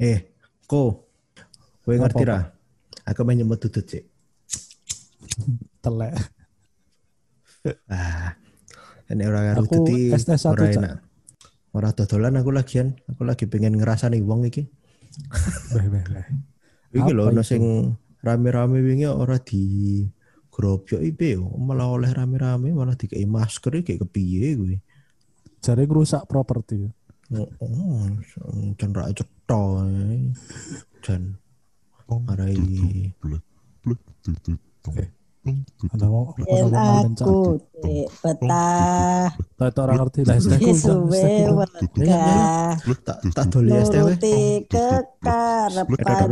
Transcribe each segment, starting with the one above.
Eh, ko. Kowe ngerti ra? Aku main nyemut tutut sih. Telek. Ah. Ini ora karo Aku dadi ST1, ora Cak. enak. Ora dodolan aku lagian. Aku lagi pengen ngerasani wong iki. Beh, beh, beh. Iki lho sing rame-rame wingi ora di ipe yo, malah oleh rame-rame malah dikei masker iki kepiye kuwi. Jare ngerusak properti. Oh, oh jan ra cetha. Jan arai Ada mau Yen aku betah. Tahu orang ngerti lah STku. suwe wegah tak tak doli STW.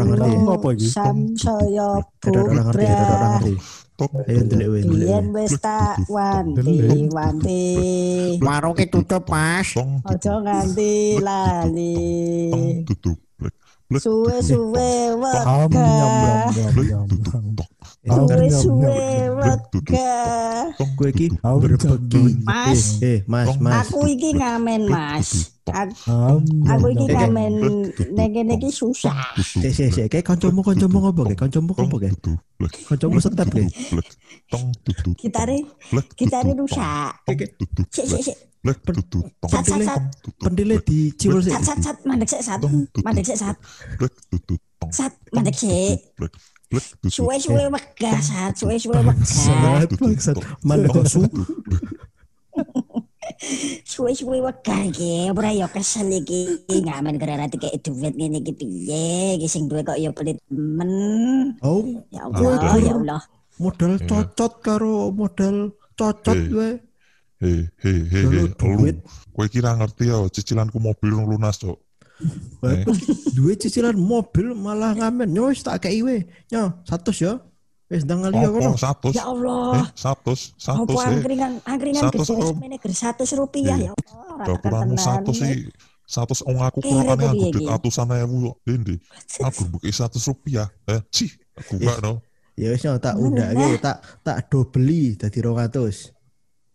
nuruti samsaya Ayo wae, ndelik Yen wae. wis tak wanti-wanti Warungnya tutup, Mas. aja nganti lali. suwe-suwe wegah. Suwe-suwe iki Ham berbagi. Mas. Eh, eh, Mas, Mas. aku iki ngamen mas. Aku iki ngamen nek kene iki susah. Sik, sik, sik. Kayak kancamu kancamu ngopo kayak? Kancamu ngopo kayak. Kancamu setep kayak. Gitare gitare rusak. Sik sik sik. Pendile diciwil sik. Sat sat sat. Mandek sik sat. Mandek sik sat. Sat mandek sik. Suwe-suwe sat, suwe-suwe wegah. Bangsat, bangsat. Mana kok su? Suwe-suwe wegah iki. Ora ya kesel iki ngamen gara-gara dikek duit ngene iki piye? Iki sing duwe kok ya pelit men. Oh, Ya Allah, ya Allah. modal cocot karo modal cocot gue. Hei, hei, hei, hei. Kowe kira ngerti ya cicilanku mobil lunas, Cok. Eh. Duit cicilan mobil malah ngamen. Nyo wis tak kei we. Nyo, 100 ya. Wis ndang kali ya kono. Apa satu? Ya Allah. Eh, satu, satu Apa eh. angkringan angkringan Satu gede semene ger 100 rupiah Eh, ya Allah. ora kurang tenan. satu sih. Satu wong aku aneh tuh aku duit iki. atusan ewu kok. Ini, aku buki satu rupiah. Eh, sih, aku gak no. Ya wis nyo tak undake, tak tak dobeli dadi 200.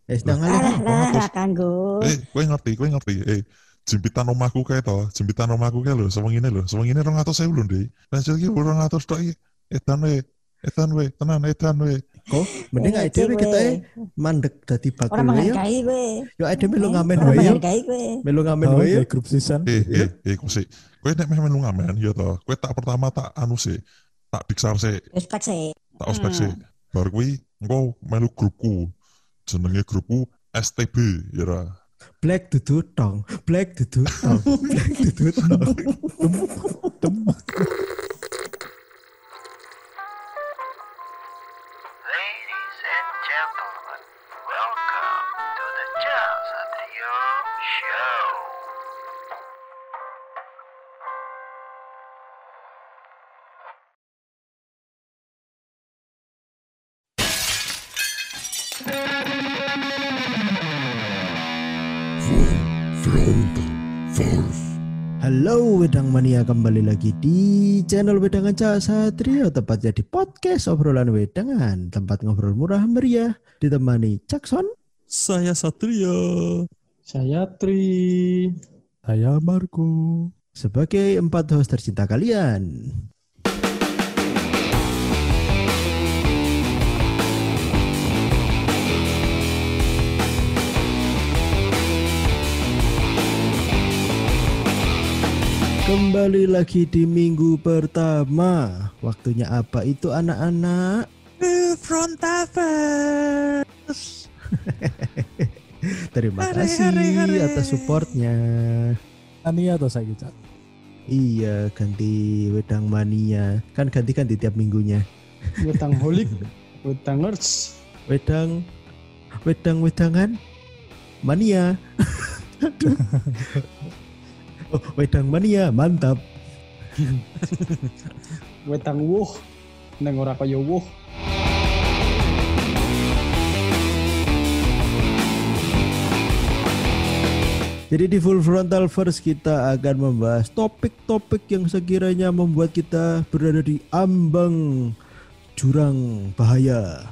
Wis ndang kan, lah 200. ra kanggo. Eh, kowe ngerti, kowe ngerti. Eh, jempitan omahku kayak to, jempitan omahku kayak lho, seweng ini lho, seweng ini atus ewu lho, Ndek. Nah, jadi rong atus tok iki. Edan we, edan we, tenan edan we. Kok mending ae dhewe kita mandek dadi bakul ya. menghargai kowe. Yo dhewe melu ngamen wae menghargai kowe. Melu ngamen Oh, wae yo. kayak grup season. Eh, eh, eh, kok sih. Kowe nek meh melu ngamen ya to. Kowe tak pertama tak anu sih. Tak diksar sih, Respect sih. tak ospek Hmm. sih. Bar kuwi engko melu grupku. Jenenge grupku STB ya. Black dudu tong, black dudu tong, black dudu tong. Kembali lagi di channel Wedangan Cak Satrio tepatnya di podcast obrolan wedangan tempat ngobrol murah meriah ditemani Jackson Saya Satria. Saya Tri. Saya Marco. sebagai empat host tercinta kalian. Kembali lagi di minggu pertama. Waktunya apa itu anak-anak? Frontaverse. Terima Hare, kasih hare, hare. atas supportnya. Ania atau saya Cak? Iya, ganti wedang mania. Kan ganti-ganti tiap minggunya. Wetang holik. Wetangers. Wedang wedang wedangan mania. Oh, wedang mania, mantap. Wetang wuh. Neng ora kaya wuh. Jadi di Full Frontal First kita akan membahas topik-topik yang sekiranya membuat kita berada di ambang jurang bahaya.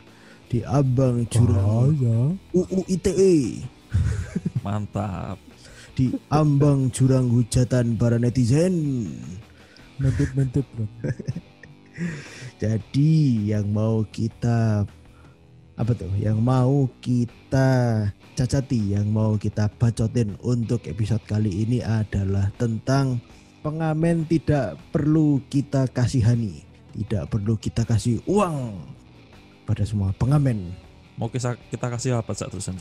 Di ambang jurang ya. UU ITE. Mantap. Di ambang jurang hujatan para netizen. Mentip-mentip bro. Jadi yang mau kita apa tuh? Yang mau kita cacati, yang mau kita bacotin untuk episode kali ini adalah tentang pengamen tidak perlu kita kasihani, tidak perlu kita kasih uang pada semua pengamen. Mau kita, kita kasih apa Cak terusan?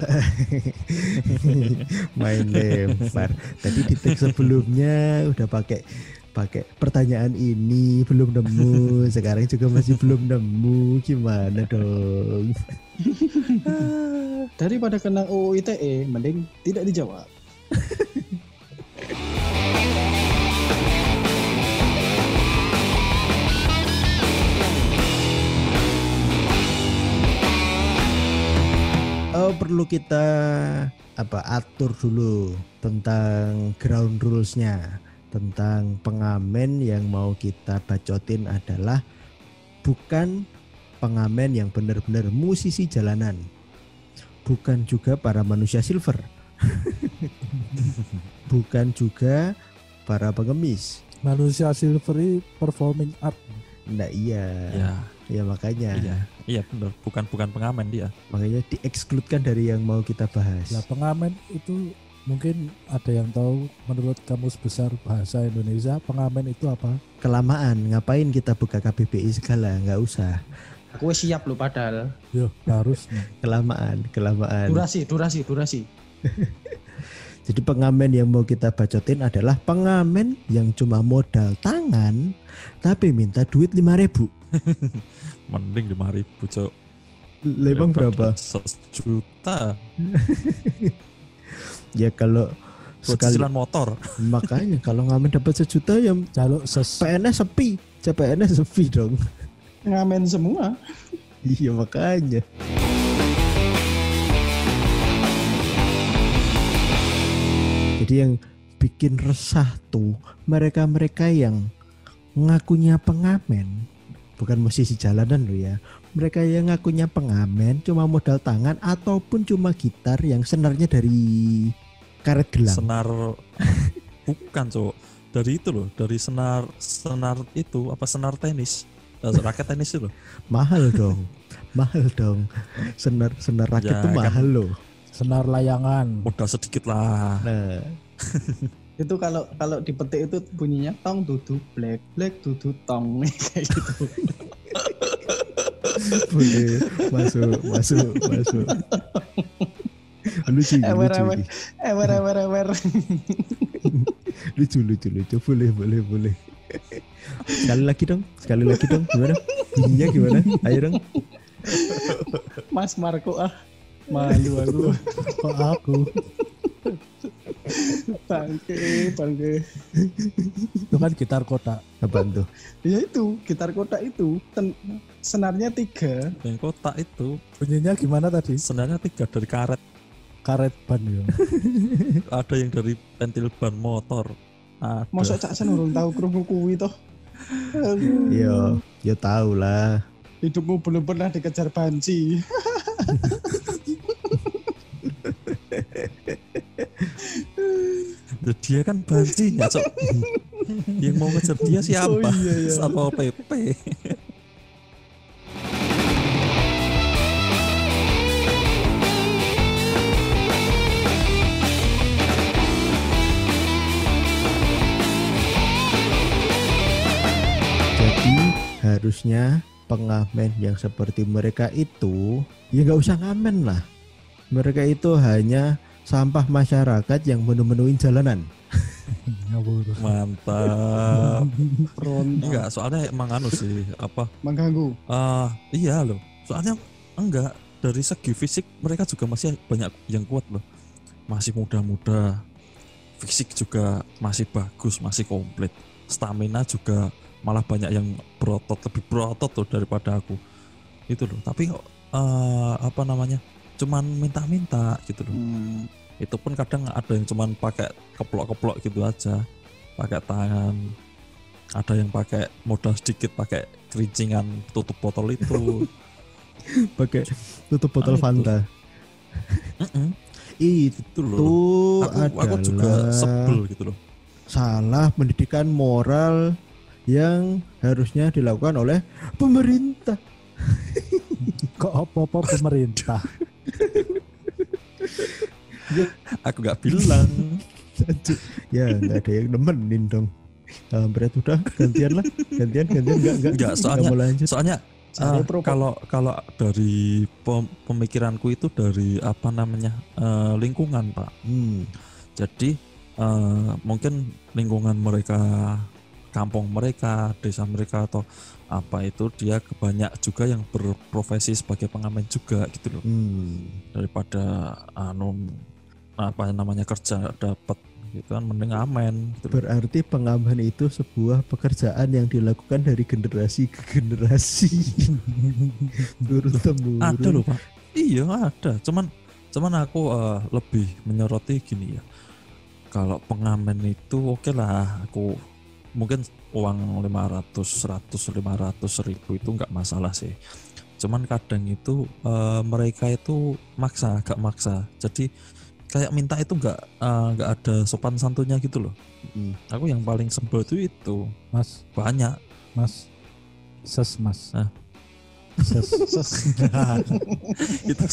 Main lempar. Tadi di teks sebelumnya udah pakai pakai pertanyaan ini belum nemu sekarang juga masih belum nemu gimana dong Daripada kena UU ITE, mending tidak dijawab. Oh, perlu kita apa atur dulu tentang ground rulesnya. Tentang pengamen yang mau kita bacotin adalah bukan pengamen yang benar-benar musisi jalanan. Bukan juga para manusia silver. Bukan juga para pengemis. Manusia silver performing art. nah iya. Ya, ya makanya. Iya, iya benar. Bukan bukan pengamen dia. makanya diekskludkan dari yang mau kita bahas Lah pengamen itu mungkin ada yang tahu menurut kamus besar bahasa Indonesia pengamen itu apa? kelamaan ngapain kita buka KBBI segala nggak usah Aku siap loh padahal. Yo harusnya. kelamaan kelamaan Durasi, durasi, durasi. jadi pengamen yang mau kita bacotin adalah pengamen yang cuma modal tangan tapi minta duit 5000 Mending lima ribu cok. Lebang berapa Sejuta. ya kalau Buat sekali cicilan motor. makanya kalau ngamen dapat sejuta ya Jaluk ses PNS sepi CPNS sepi dong Ngamen semua. iya makanya jadi yang bikin resah tuh mereka-mereka yang ngakunya pengamen bukan musisi jalanan loh ya mereka yang ngakunya pengamen cuma modal tangan ataupun cuma gitar yang senarnya dari karet gelang Senar bukan cok. Dari itu loh, dari senar senar itu apa senar tenis. Eh, raket tenis itu loh. mahal dong mahal dong senar senar raket Ya, tuh kan. mahal loh senar layangan. Modal sedikit lah. nah Itu kalau kalau dipetik itu bunyinya tong dudu black black dudu tong kayak gitu. boleh masuk masuk masuk lucu Ewer, lucu ewer. Ewer ewer ewer. lucu lucu lucu boleh boleh boleh sekali lagi dong sekali lagi dong gimana bunyinya gimana ayo dong Mas Marco ah. Malu aku. Kok aku? Bangke, bangke. Itu kan gitar kotak. apaan tuh Ya itu, gitar kotak itu. Ten- senarnya tiga. Yang kotak itu Bunyinya gimana tadi? senarnya tiga dari karet. Karet ban ya. Ada yang dari pentil ban motor. Ada. Mosok cak sen urung tahu krungu kuwi toh. Aduh, yo yo tahu lah Hidupmu belum pernah dikejar banci. Dia kan banci ya cok. yang mau ngejar dia siapa? Oh, iya, iya. Satpol PP. jadi harusnya pengamen yang seperti mereka itu ya nggak usah ngamen lah mereka itu hanya sampah masyarakat yang menu-menuin jalanan. Mantap. Enggak, soalnya emang anu sih apa? Mengganggu. ah iya loh. Soalnya enggak dari segi fisik mereka juga masih banyak yang kuat loh. Masih muda-muda. Fisik juga masih bagus, masih komplit. Stamina juga malah banyak yang berotot lebih berotot tuh daripada aku. Itu loh. Tapi eh, apa namanya? Cuman minta-minta gitu loh. Hmm. itu pun kadang ada yang cuman pakai keplok-keplok gitu aja pakai tangan ada yang pakai modal sedikit pakai kerincingan tutup botol itu pakai tutup botol Ah, itu. Fanta Mm-mm, itu itu loh aku, aku juga adalah sebel gitu loh salah pendidikan moral yang harusnya dilakukan oleh pemerintah. Kok apa-apa pemerintah? Aku nggak bilang. ya nggak ada yang nemenin dong. Kampret udah gantian lah, gantian gantian nggak nggak Nggak, soalnya- mau lanjut. Soalnya pro- kalau kalau dari pem- pemikiranku itu dari apa namanya eh, lingkungan pak. Hmm. Jadi eh, mungkin lingkungan mereka, kampung mereka, desa mereka atau apa itu dia kebanyak juga yang berprofesi sebagai pengamen juga gitu loh. Hmm. Daripada anu apa namanya kerja dapat gitu kan mending amen gitu. Berarti pengaman itu sebuah pekerjaan yang dilakukan dari generasi ke generasi. Turun temurun. Ada loh pak. Iya ada. Cuman cuman aku eh, lebih menyoroti gini ya. Kalau pengamen itu oke lah. Aku mungkin uang 500, 100, 500 ribu itu nggak masalah sih. Cuman kadang itu eh, mereka itu maksa, agak maksa. Jadi kayak minta itu nggak eh, nggak ada sopan santunnya gitu loh. Hmm. Aku yang paling sebel itu itu Mas, banyak. mas, ses mas. Hah? Ses. itu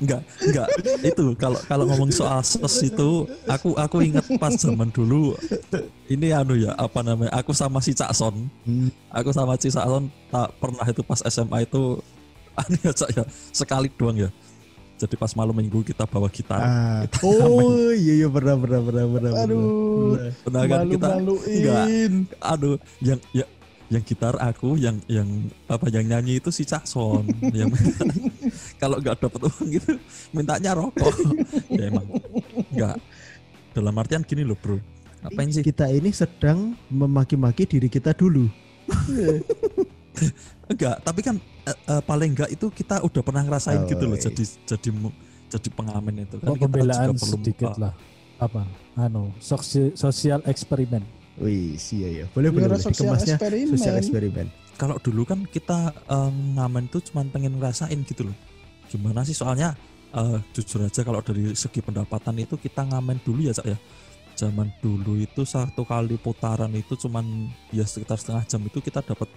enggak enggak itu kalau kalau ngomong soal ses itu aku aku ingat pas zaman dulu ini anu ya apa namanya aku sama si Cak Son Hmm. aku sama si Cak Son tak pernah itu pas SMA itu anu ya Cak ya sekali doang ya jadi pas malam minggu kita bawa gitar Ah. Oh iya iya pernah pernah pernah pernah. pernah. Aduh, Benar kan kita enggak aduh yang ya yang gitar aku yang yang apa yang nyanyi itu si Cak Son yang kalau nggak dapat uang gitu mintanya rokok ya emang nggak dalam artian gini loh bro ngapain sih Kita ini sedang memaki-maki diri kita dulu. enggak tapi kan eh, eh, paling enggak itu kita udah pernah ngerasain Oh, gitu loh jadi jadi jadi pengamen itu kan Kok kita pembelaan perlu sedikit eh, lah. Apa? Anu, sosi- sosial eksperimen. Wih, iya ya. Boleh boleh. Boleh. sosial Dikemasnya eksperimen. sosial eksperimen. kalau dulu kan kita eh, ngamen tuh cuman pengen ngerasain gitu loh gimana sih soalnya eh, jujur aja kalau dari segi pendapatan itu kita ngamen dulu ya cak ya zaman dulu itu satu kali putaran itu cuman ya sekitar setengah jam itu kita dapat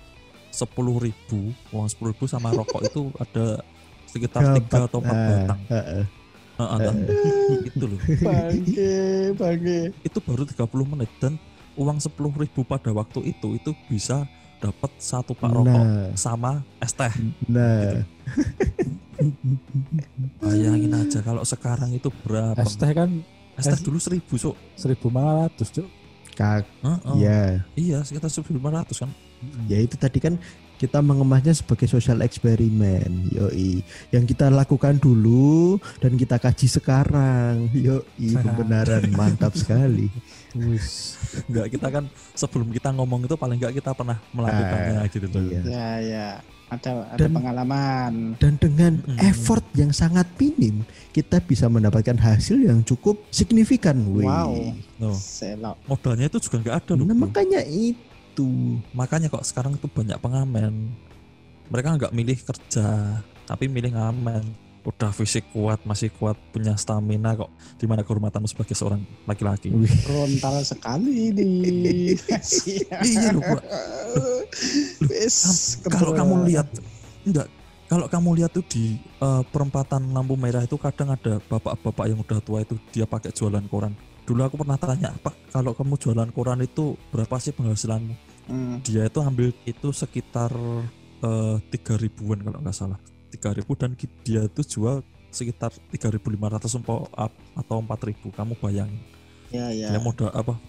sepuluh ribu uang sepuluh ribu sama rokok itu ada sekitar tiga atau empat Ah, batang ah, ah. Heeh, kan? itu loh Bangke, bangke. itu baru 30 menit dan uang sepuluh ribu pada waktu itu itu bisa dapat satu pak rokok Nah, sama es teh nah. Bayangin aja kalau sekarang itu berapa? Es teh kan Es teh dulu seribu sok. 1500, Cuk. Kak, ya. Iya sekitar seribu lima ratus kan. Ya itu tadi kan kita mengemasnya sebagai sosial eksperimen, yoi. Yang kita lakukan dulu dan kita kaji sekarang, yoi. Pembenaran mantap sekali. Wis. Enggak kita kan sebelum kita ngomong itu paling enggak kita pernah melakukannya gitu loh. Iya. Ya, ya. Ada ada Dan- pengalaman. Dan dengan Mm-mm. effort yang sangat minim, kita bisa mendapatkan hasil yang cukup signifikan. Wih. Wow. No. Selok. Modalnya itu juga enggak ada loh. Nah, makanya itu. Makanya kok sekarang tuh banyak pengamen. Mereka nggak milih kerja, tapi milih ngamen. Udah fisik kuat, masih kuat, punya stamina kok. Di mana kehormatanmu sebagai seorang laki-laki? Frontal sekali ini. Iya loh. Wis, kalau kamu lihat enggak kalau kamu lihat tuh di eh, perempatan lampu merah itu kadang ada bapak-bapak yang udah tua itu dia pakai jualan koran dulu aku pernah tanya pak kalau kamu jualan koran itu berapa sih penghasilanmu Hmm. dia itu ambil itu sekitar eh, tiga ribuan kalau nggak salah tiga ribu dan dia itu jual sekitar 3.500 empo- ap- atau 4.000 kamu bayangin Ya, ya. dia modal apa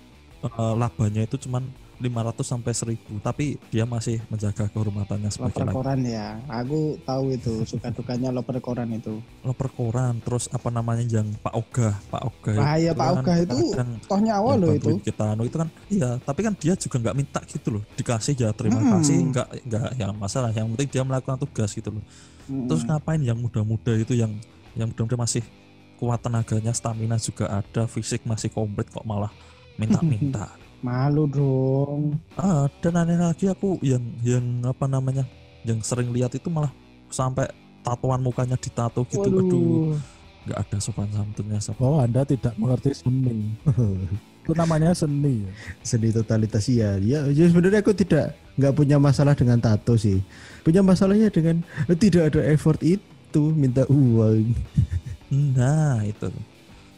eh, labanya itu cuman 500 sampai 1000 tapi dia masih menjaga kehormatannya sebagai Loper koran ya. Aku tahu itu suka dukanya loper koran itu. loper koran terus apa namanya yang Pak Ogah Pak Bahaya itu Pak kan Ogah itu kadang Toh nyawa loh itu. kita anu itu kan iya tapi kan dia juga nggak minta gitu loh dikasih ya terima Hmm. kasih nggak nggak yang masalah yang penting dia melakukan tugas gitu loh Mm-mm. terus ngapain yang muda-muda itu yang yang muda-muda masih kuat tenaganya stamina juga ada fisik masih komplit kok malah minta-minta Malu dong. ah dan aneh lagi aku yang yang apa namanya yang sering lihat itu malah sampai tatoan mukanya ditato gitu aduh Waduh. nggak ada sopan santunnya sama Oh, Anda tidak mengerti seni. itu namanya seni. ya. Seni totalitas iya. Ya, ya sebenarnya aku tidak nggak punya masalah dengan tato sih. Punya masalahnya dengan tidak ada effort itu minta uang. nah itu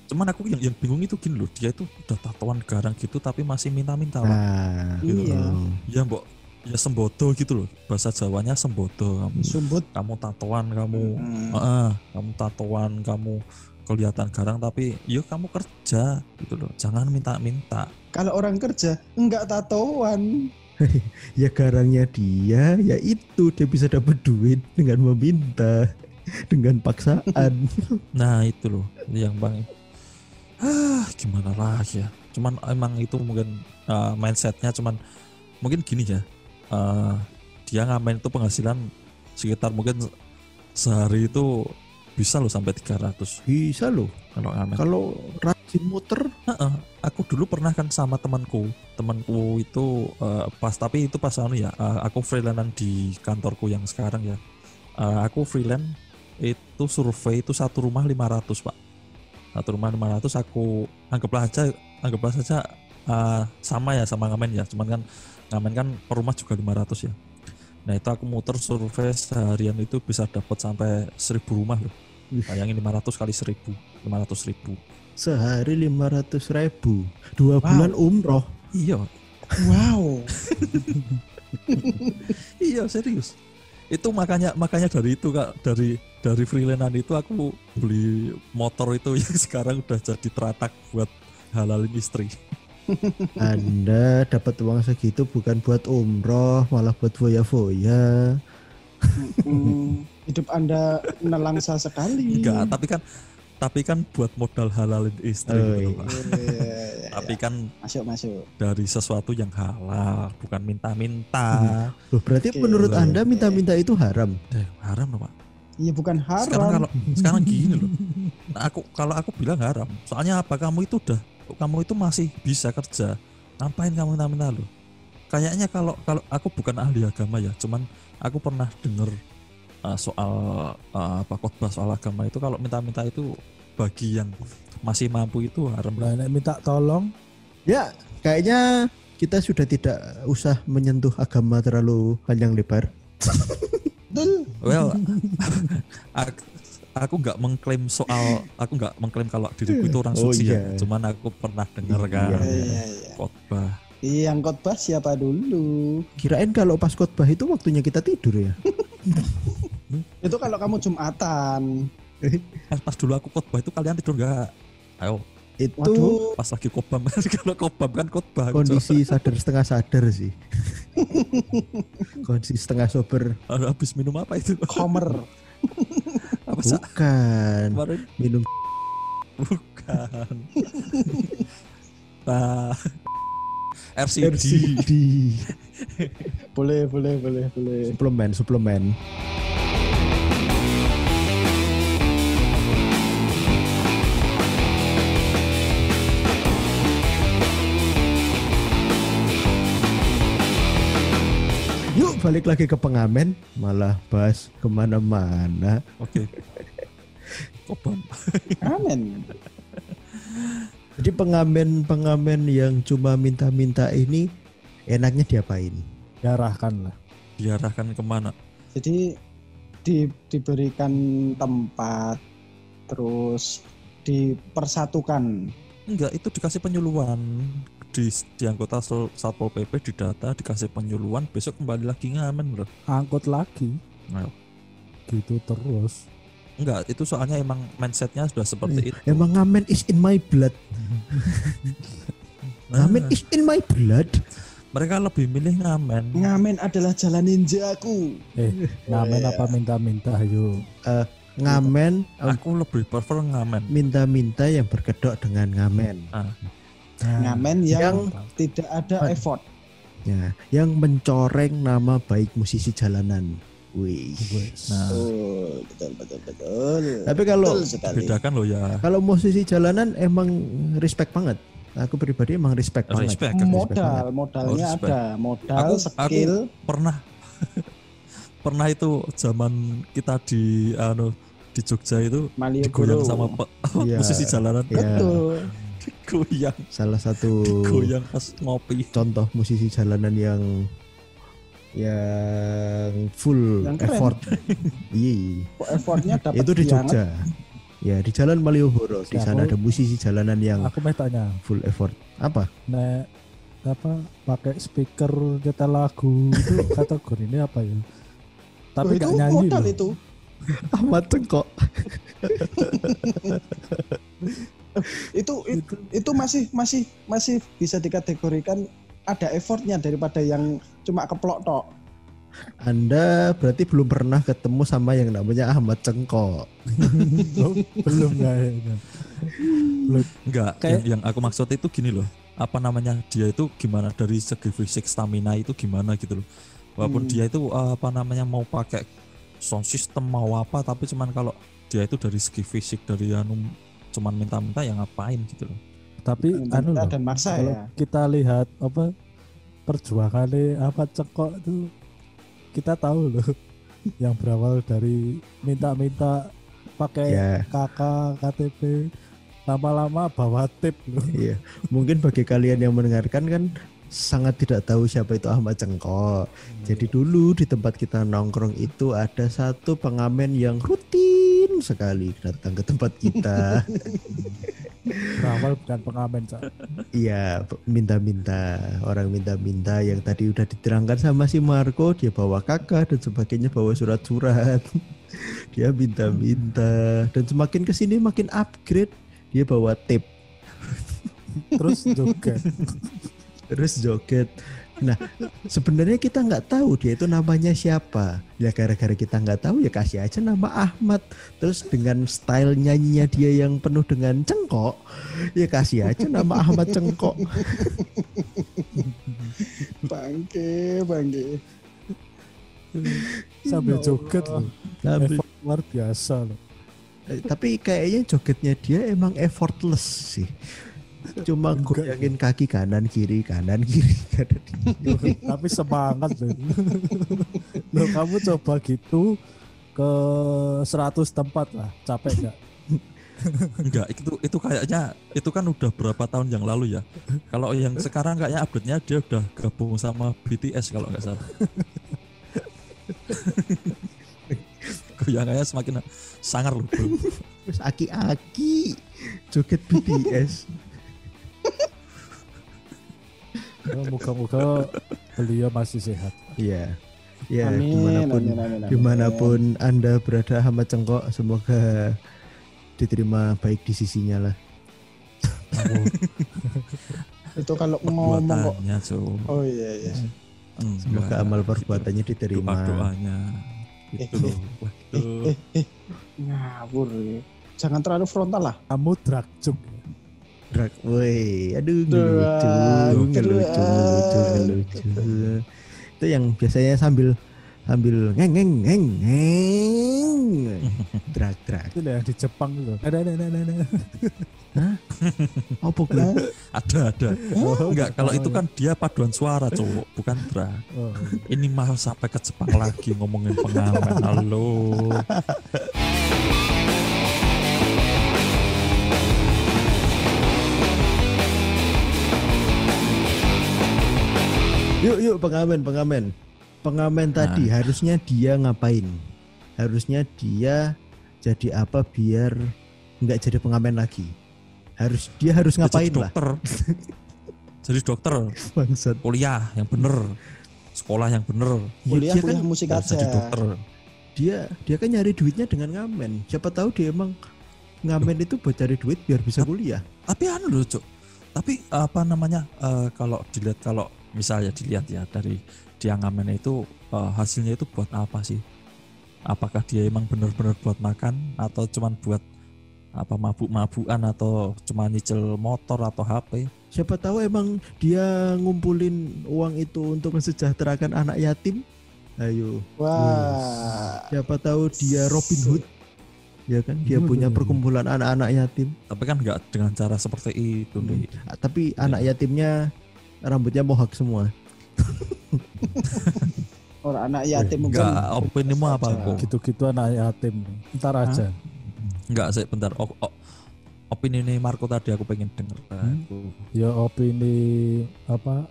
cuman aku yang yang bingung itu gini loh dia itu udah tatoan garang gitu tapi masih minta-minta. Nah, Iya. oh. ya mbok ya sembodo gitu loh bahasa Jawanya sembodo kamu Sumbut. kamu tatoan kamu Hmm. Heeh, kamu tatoan kamu kelihatan garang tapi yuk kamu kerja gitu loh jangan minta-minta Kalau orang kerja enggak tatoan. ya garangnya dia ya itu dia bisa dapat duit dengan meminta dengan paksaan. nah itu loh yang bang ah gimana lagi ya? Cuman emang itu mungkin uh, mindsetnya cuman mungkin gini ya. Uh, dia ngamen itu penghasilan sekitar mungkin se- sehari itu bisa loh sampai 300 Bisa loh. kalau ngamen. Kalau rajin muter. Heeh, aku dulu pernah kan sama temanku. Temanku itu eh, pas tapi itu pas anu ya eh, aku freelancean di kantorku yang sekarang ya. Eh, aku freelance itu survei itu satu rumah 500 pak satu rumah 500 aku anggaplah aja anggaplah saja eh, sama ya sama ngamen ya cuman kan ngamen kan per rumah juga 500 ya nah itu aku muter survei seharian itu bisa dapat sampai 1000 rumah loh bayangin 500 kali 1000 500 ribu sehari 500 ribu. Dua Wow. bulan umroh. iya Wow. Iya serius. Itu makanya makanya dari itu kak dari dari freelancean itu aku beli motor itu yang sekarang udah jadi teratak buat halalin istri. Anda dapat uang segitu bukan buat umroh, malah buat foya-foya. Hmm, hidup Anda nelangsa sekali. Enggak, tapi kan tapi kan buat modal halalin istri Oh, gitu. Pak. Iya, Tapi kan masuk masuk. dari sesuatu yang halal, bukan minta-minta. Loh, berarti Oke. menurut Loh. Anda minta-minta itu haram? Eh, haram loh, Pak. Iya bukan Sekarang haram. kalau sekarang gini loh. Nah, aku kalau aku bilang haram. Soalnya apa? Kamu itu udah kamu itu masih bisa kerja. Ngapain kamu minta-minta loh? Kayaknya kalau kalau aku bukan ahli agama ya, cuman aku pernah denger uh, soal uh, apa khotbah soal agama itu kalau minta-minta itu bagi yang masih mampu itu haram. Nek minta tolong Ya, kayaknya kita sudah tidak usah menyentuh agama terlalu panjang lebar. Well, aku, aku nggak mengklaim soal aku nggak mengklaim kalau diriku itu orang Oh, suci ya. iya. Cuman aku pernah denger kan Iya, Iya, iya. khotbah. Yang khotbah siapa dulu? Kirain kalau pas khotbah itu waktunya kita tidur ya. Itu kalau kamu Jumatan. Pas dulu aku khotbah itu kalian tidur nggak? Ayo, Itu Waduh. pas lagi khotbah kalau khotbah kan khotbah. kondisi sadar setengah sadar sih. kondisi setengah sober. Ada habis minum apa itu? Homer. Apa sih? Bukan. Kemarin Minum bukan. Nah, RCD. RCD. boleh, boleh, boleh, boleh. suplemen, suplemen. Balik lagi ke pengamen, malah bahas ke mana-mana. Oke. Kobam. Amin. Jadi pengamen-pengamen yang cuma minta-minta ini enaknya diapain? diarahkan lah. Diarahkan ke mana? Jadi di, diberikan tempat terus dipersatukan. Enggak, itu dikasih penyuluhan di, di anggota Satpol PP di data dikasih penyuluhan besok kembali lagi ngamen loh. Angkut lagi. Ayo. Gitu terus. Enggak, itu soalnya emang mindsetnya sudah seperti itu. Emang ngamen is in my blood. Ngamen is in my blood. mereka lebih milih ngamen. Ngamen adalah jalan ninjaku. Eh, ngamen apa minta-minta yuk. Ngamen eh, Aku lebih prefer ngamen. minta-minta yang berkedok dengan ngamen. Ah, Ngamen yang, Yang- tidak ada effort. Ya, yang mencoreng nama baik musisi jalanan. Wih. Nah, Betul, betul, betul, betul. Tapi kalau betul bedakan loh ya. kalau musisi jalanan emang respect banget. Aku pribadi emang respect banget. Respect. modal, modalnya Oh, respect. ada, modal, Aku- skill. Pernah pernah itu zaman kita di anu di Jogja itu Malioboro. digoyang sama pe- Iya. musisi jalanan Iya. Betul. Digoyang salah satu digoyang pas ngopi contoh musisi jalanan yang yang full Yang keren. effort. Iya. Kok effortnya dapat Itu di banget. Jogja. Ya, di Jalan Malioboro. Di sana ada musisi jalanan yang Aku mau tanya, full effort. Apa? nek apa pakai speaker nyetel lagu itu kategori ini apa ya? Tapi Loh, gak itu nyanyi modal loh. itu. Ahmad Cengkok. itu itu itu masih masih masih bisa dikategorikan ada effortnya daripada yang cuma keplok tok. Anda berarti belum pernah ketemu sama yang namanya Ahmad Cengkok. Belum, belum kayaknya. enggak Kayak- yang, yang aku maksud itu gini loh apa namanya dia itu gimana dari segi fisik stamina itu gimana gitu loh walaupun Hmm. dia itu uh, apa namanya mau pakai sound system mau apa tapi cuman kalau dia itu dari segi fisik dari anu cuman minta-minta ya ngapain gitu loh Tapi anu loh, dan maksa kalau ya. kita lihat apa perjuangannya apa cekok itu kita tahu loh yang berawal dari minta-minta pakai Ya, KK KTP lama-lama bawa tip loh iya. Mungkin bagi kalian yang mendengarkan kan sangat tidak tahu siapa itu Ahmad Cengkok. Jadi dulu di tempat kita nongkrong itu ada satu pengamen yang rutin sekali datang ke tempat kita. berawal bukan pengamen Cak. Iya, minta-minta orang minta-minta yang tadi udah diterangkan sama si Marco, dia bawa kakak dan sebagainya bawa surat-surat. dia minta-minta dan semakin ke sini makin upgrade, dia bawa tape terus juga terus joget. Nah, sebenarnya kita nggak tahu dia itu namanya siapa. Ya gara-gara kita nggak tahu ya kasih aja nama Ahmad. Terus dengan style nyanyinya dia yang penuh dengan cengkok, ya kasih aja nama Ahmad Cengkok. Bangke, bangke. sambil joget loh Sambil effort luar biasa loh Eh, tapi kayaknya jogetnya dia emang effortless sih. Cuma goyangin kaki kanan kiri kanan kiri kanan kiri. tapi semangat loh. loh kamu coba gitu ke 100 tempat lah capek nggak enggak itu itu kayaknya itu kan udah berapa tahun yang lalu ya kalau yang sekarang kayaknya update-nya dia udah gabung sama BTS kalau nggak salah goyangannya semakin sangar loh bro Terus aki-aki joget BTS. Moga-moga beliau masih sehat Iya. Ya, Amin, di mana pun amin, amin, amin. di mana pun anda berada Ahmad Cengkok, semoga diterima baik di sisinya lah. Itu kalau ngomong kok. Oh iya iya. Semoga amal perbuatannya diterima. doanya itu loh waduh Eh, eh, ngawur ya. Jangan terlalu frontal lah. kamu dragjuk Drag, woi, aduh Drag, ngelucu, ngelucu, ngelucu, ngelucu. Itu yang biasanya sambil sambil ngeng ngeng ngeng ngeng, drag drag. itu yang di Jepang itu. Ada ada ada ada, ada. Apa gue? ada ada. Enggak kalau itu kan dia paduan suara cowok bukan drag. Oh, ini mah sampai ke Jepang lagi ngomongin pengamen halo Yuk yuk pengamen pengamen. Pengamen tadi harusnya dia ngapain? Harusnya dia jadi apa biar nggak jadi pengamen lagi? Harus dia harus ngapain jadi lah? dokter jadi dokter Bangsat. kuliah yang bener sekolah yang bener Ya, Kuliah dia kuliah kan musik aja. jadi dokter dia dia kan nyari duitnya dengan ngamen. Siapa tahu dia emang ngamen itu buat cari duit biar bisa kuliah. tapi anu loh cuk tapi apa namanya eh, kalau dilihat kalau misalnya dilihat ya dari dia ngamen itu eh, hasilnya itu buat apa sih apakah dia emang bener-bener buat makan atau cuman buat apa mabuk-mabukan atau cuma nyicil motor atau HP Siapa tahu emang dia ngumpulin uang itu untuk mensejahterakan anak yatim. Ayo, Wah. siapa tahu dia Robin Hood. Ya kan, dia punya perkumpulan anak-anak yatim. tapi kan nggak dengan cara seperti itu Hmm. deh Tapi anak yatimnya rambutnya mohak semua. Orang anak yatim mungkin. nggak opini mu apa kok gitu-gitu anak yatim ntar aja Enggak, sih bentar. O, o, opini nih Marco tadi aku pengen denger. Hmm? Aku. Ya opini apa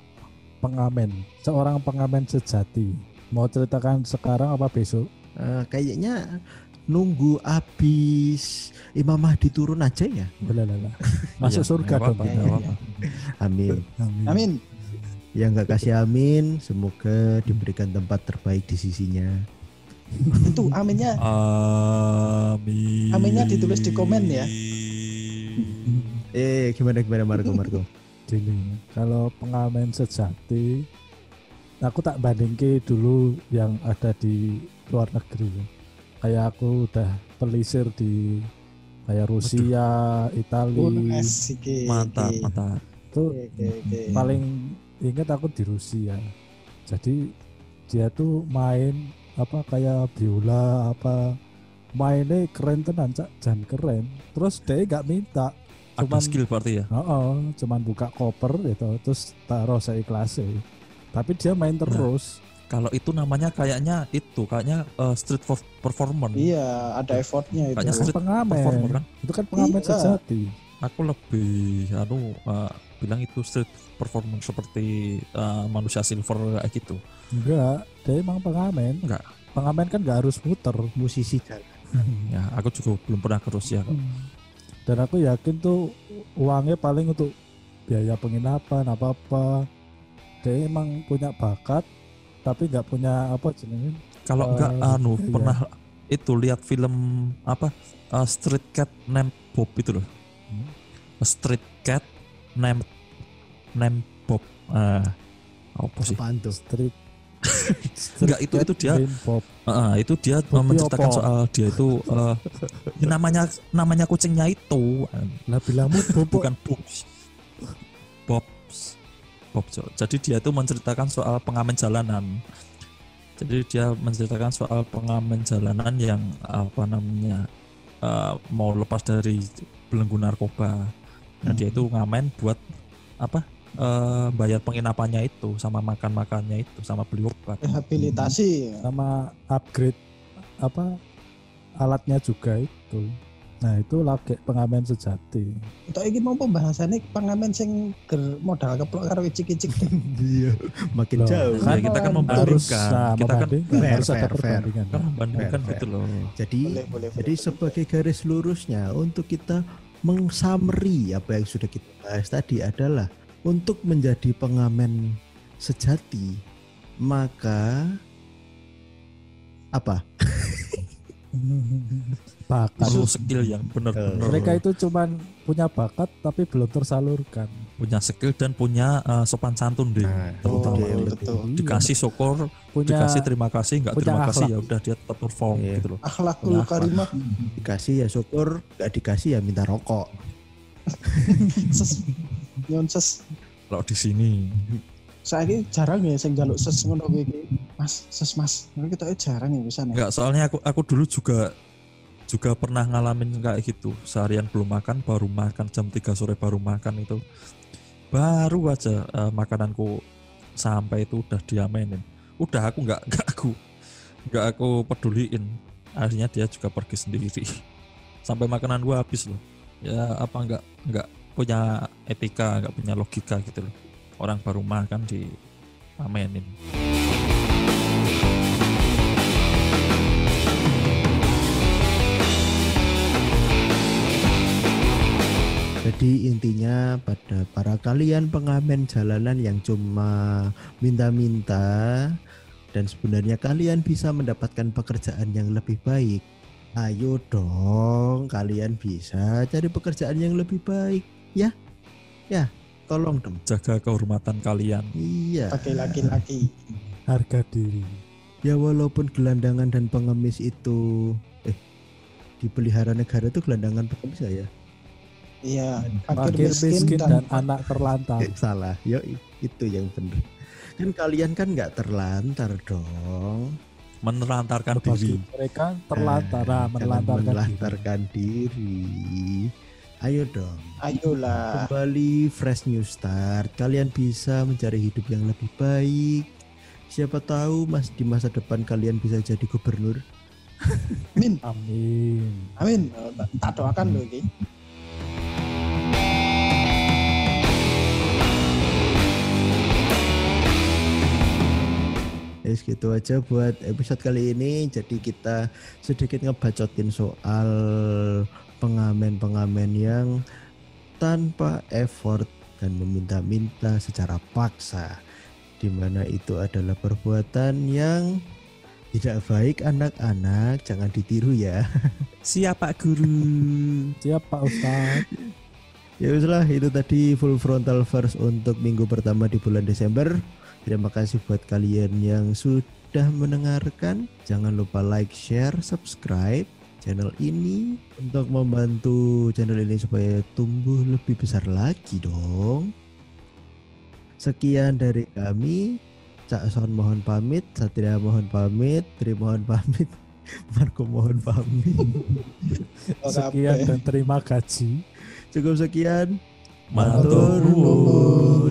pengamen, seorang pengamen sejati. Mau ceritakan sekarang apa besok? Eh, kayaknya nunggu habis Imam Mahdi turun aja ya. Boleh lah. lah. Masuk Iya, surga dong kita. nggak apa-apa. Amin. Amin. Amin. Yang nggak kasih amin, semoga diberikan tempat terbaik di sisinya. Itu aminnya Amin. Aminnya ditulis di komen ya. Eh, gimana gimana Marco Marco? Gini, kalau pengamen sejati, aku tak bandingke dulu yang ada di luar negeri. Kayak aku udah pelisir di kayak Rusia, Italia. Mantap, mantap. itu paling ingat aku di Rusia. Jadi dia tuh main apa kayak biola apa mainnya keren tenan cak jan keren. Terus dia nggak minta, Ada Cuman- skill berarti ya. Oh, cuman buka koper gitu, terus taruh seikhlasnya. Tapi dia main terus. Kalau itu namanya kayaknya itu kayaknya eh, street for performance. Iya, ada effortnya itu. Kayaknya street pengamen. performer kan. Itu kan pengamen Iya. sejati. Aku lebih anu eh, bilang itu street performance seperti eh, manusia silver kayak gitu. Enggak, dia emang pengamen. Enggak. Pengamen kan nggak harus muter. Musisi jalan. Ya, aku juga belum pernah ke Rusia kok. Dan aku yakin tuh uangnya paling untuk biaya penginapan apa apa. Dia emang punya bakat, tapi nggak punya apa jenenge. Kalau Eh, enggak anu iya. pernah itu lihat film apa eh, Street Cat Named Bob itu loh. Hmm. Street Cat Named Named Bob. Eh, apa sih? Apaan tuh? Street. Enggak, itu- itu dia-. Ah, itu dia Bobby menceritakan apa? soal dia itu ya namanya namanya kucingnya itu Lah bilangmu bukan Bobs. Bob. Jadi dia itu menceritakan soal pengamen jalanan. Jadi dia menceritakan soal pengamen jalanan yang apa namanya eh, mau lepas dari belenggu narkoba. Nah dia itu ngamen buat apa? eh, bayar penginapannya itu sama makan makannya itu sama beli obat. Rehabilitasi. sama upgrade apa alatnya juga itu. Nah itu lagi pengamen sejati. Untuk ini mau pembahasannya pengamen sing ger modal keplok karo icik-icik. Iya, makin Loh, jauh. Ya, kita kan membandingkan. nah, kita kan fair, harus ada fair, fair. perbandingan. kan membandingkan gitu loh. Jadi boleh, boleh, jadi boleh. sebagai garis lurusnya untuk kita mengsummary apa yang sudah kita bahas tadi adalah untuk menjadi pengamen sejati maka apa? bakat. Perlu skill yang benar-benar Mereka itu cuman punya bakat tapi belum tersalurkan. punya skill dan punya uh, sopan santun deh. Nah, terutama itu yang betul, dikasih syukur, punya dikasih terima kasih, nggak terima kasih akhlak. ya udah dia tetap perform Iya. gitu loh. Akhlakul karimah. Dikasih ya syukur, nggak dikasih ya minta rokok. Ses. Nyon ses. Kalau di sini Saya jarang ya sing jaluk ses ngono. Mas, ses Mas. Nah, kita jarang ya bisa nih. nggak soalnya aku aku dulu juga juga pernah ngalamin kayak gitu. Seharian belum makan baru makan jam 3 sore baru makan itu. Baru aja eh, makananku sampai itu udah diamenin udah aku nggak nggak aku nggak aku peduliin. Akhirnya dia juga pergi sendiri. Sampai makanan gua habis loh. Ya apa nggak nggak punya etika nggak punya logika gitu loh orang baru makan di amenin Jadi intinya pada para kalian pengamen jalanan yang cuma minta-minta dan sebenarnya kalian bisa mendapatkan pekerjaan yang lebih baik. Ayo dong, kalian bisa cari pekerjaan yang lebih baik, ya? Ya, tolong dong. jaga kehormatan kalian Iya. Pakai laki-laki. harga diri. Ya walaupun gelandangan dan pengemis itu eh dipelihara negara itu gelandangan pengemis nggak ya? Iya, Fakir miskin dan anak terlantar. Eh, salah, yo itu yang benar. Kan kalian kan nggak terlantar dong. menelantarkan Bagi diri mereka terlantar, nah, Jangan menelantarkan diri. menelantarkan diri. Ayo dong. Ayolah. Kembali fresh new start. Kalian bisa mencari hidup yang lebih baik. Siapa tahu mas di masa depan kalian bisa jadi gubernur. Amin. Amin. Amin. Oh, tak- doakan loh iki. Yes, gitu aja buat episode kali ini. Jadi kita sedikit ngebacotin soal pengamen-pengamen yang tanpa effort dan meminta-minta secara paksa. Di mana itu adalah perbuatan yang tidak baik anak-anak, jangan ditiru ya. Siap Pak Guru. Siap Pak Ustadz. Ya weslah itu tadi full frontal verse untuk minggu pertama di bulan Desember. Terima kasih buat kalian yang sudah mendengarkan. Jangan lupa like, share, subscribe channel ini untuk membantu channel ini supaya tumbuh lebih besar lagi dong. Sekian dari kami. Cak Son mohon pamit, Satria mohon pamit, Tri mohon pamit, Marco mohon pamit. Sekian dan terima gaji. Cukup sekian. Matur nuwun.